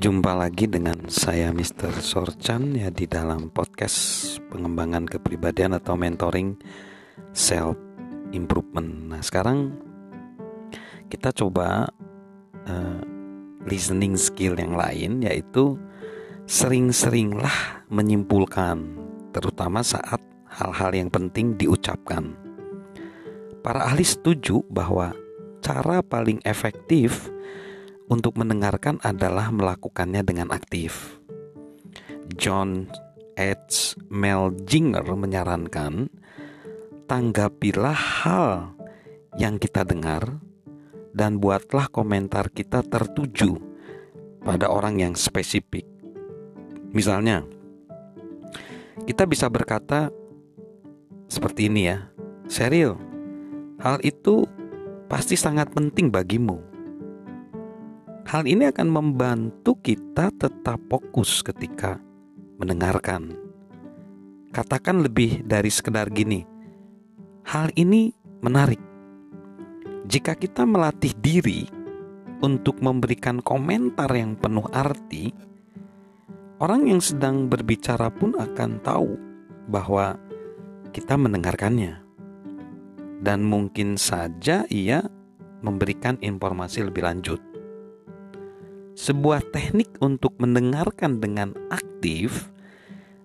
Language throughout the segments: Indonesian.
Jumpa lagi dengan saya Mr. Sorchan ya di dalam podcast pengembangan kepribadian atau mentoring self improvement. Nah, sekarang kita coba uh, listening skill yang lain yaitu sering-seringlah menyimpulkan terutama saat hal-hal yang penting diucapkan. Para ahli setuju bahwa cara paling efektif untuk mendengarkan adalah melakukannya dengan aktif. John H. Meljinger menyarankan, tanggapilah hal yang kita dengar dan buatlah komentar kita tertuju pada orang yang spesifik. Misalnya, kita bisa berkata seperti ini ya, Seril, hal itu pasti sangat penting bagimu Hal ini akan membantu kita tetap fokus ketika mendengarkan. Katakan lebih dari sekedar gini. Hal ini menarik. Jika kita melatih diri untuk memberikan komentar yang penuh arti, orang yang sedang berbicara pun akan tahu bahwa kita mendengarkannya. Dan mungkin saja ia memberikan informasi lebih lanjut sebuah teknik untuk mendengarkan dengan aktif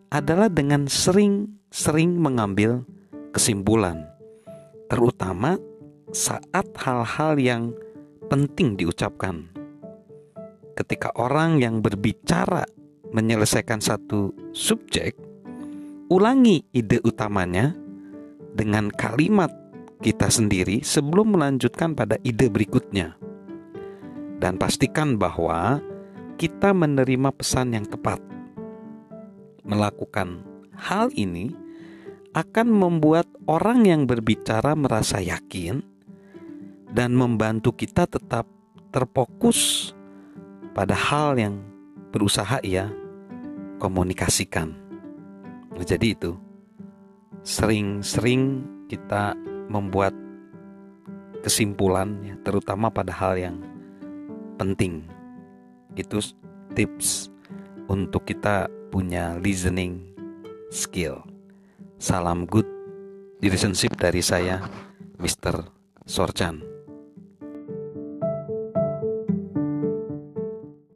adalah dengan sering-sering mengambil kesimpulan, terutama saat hal-hal yang penting diucapkan. Ketika orang yang berbicara menyelesaikan satu subjek, ulangi ide utamanya dengan kalimat kita sendiri sebelum melanjutkan pada ide berikutnya dan pastikan bahwa kita menerima pesan yang tepat. Melakukan hal ini akan membuat orang yang berbicara merasa yakin dan membantu kita tetap terfokus pada hal yang berusaha ia komunikasikan. Jadi itu sering-sering kita membuat kesimpulan ya, terutama pada hal yang penting. Itu tips untuk kita punya listening skill. Salam good relationship dari saya, Mr. Sorchan.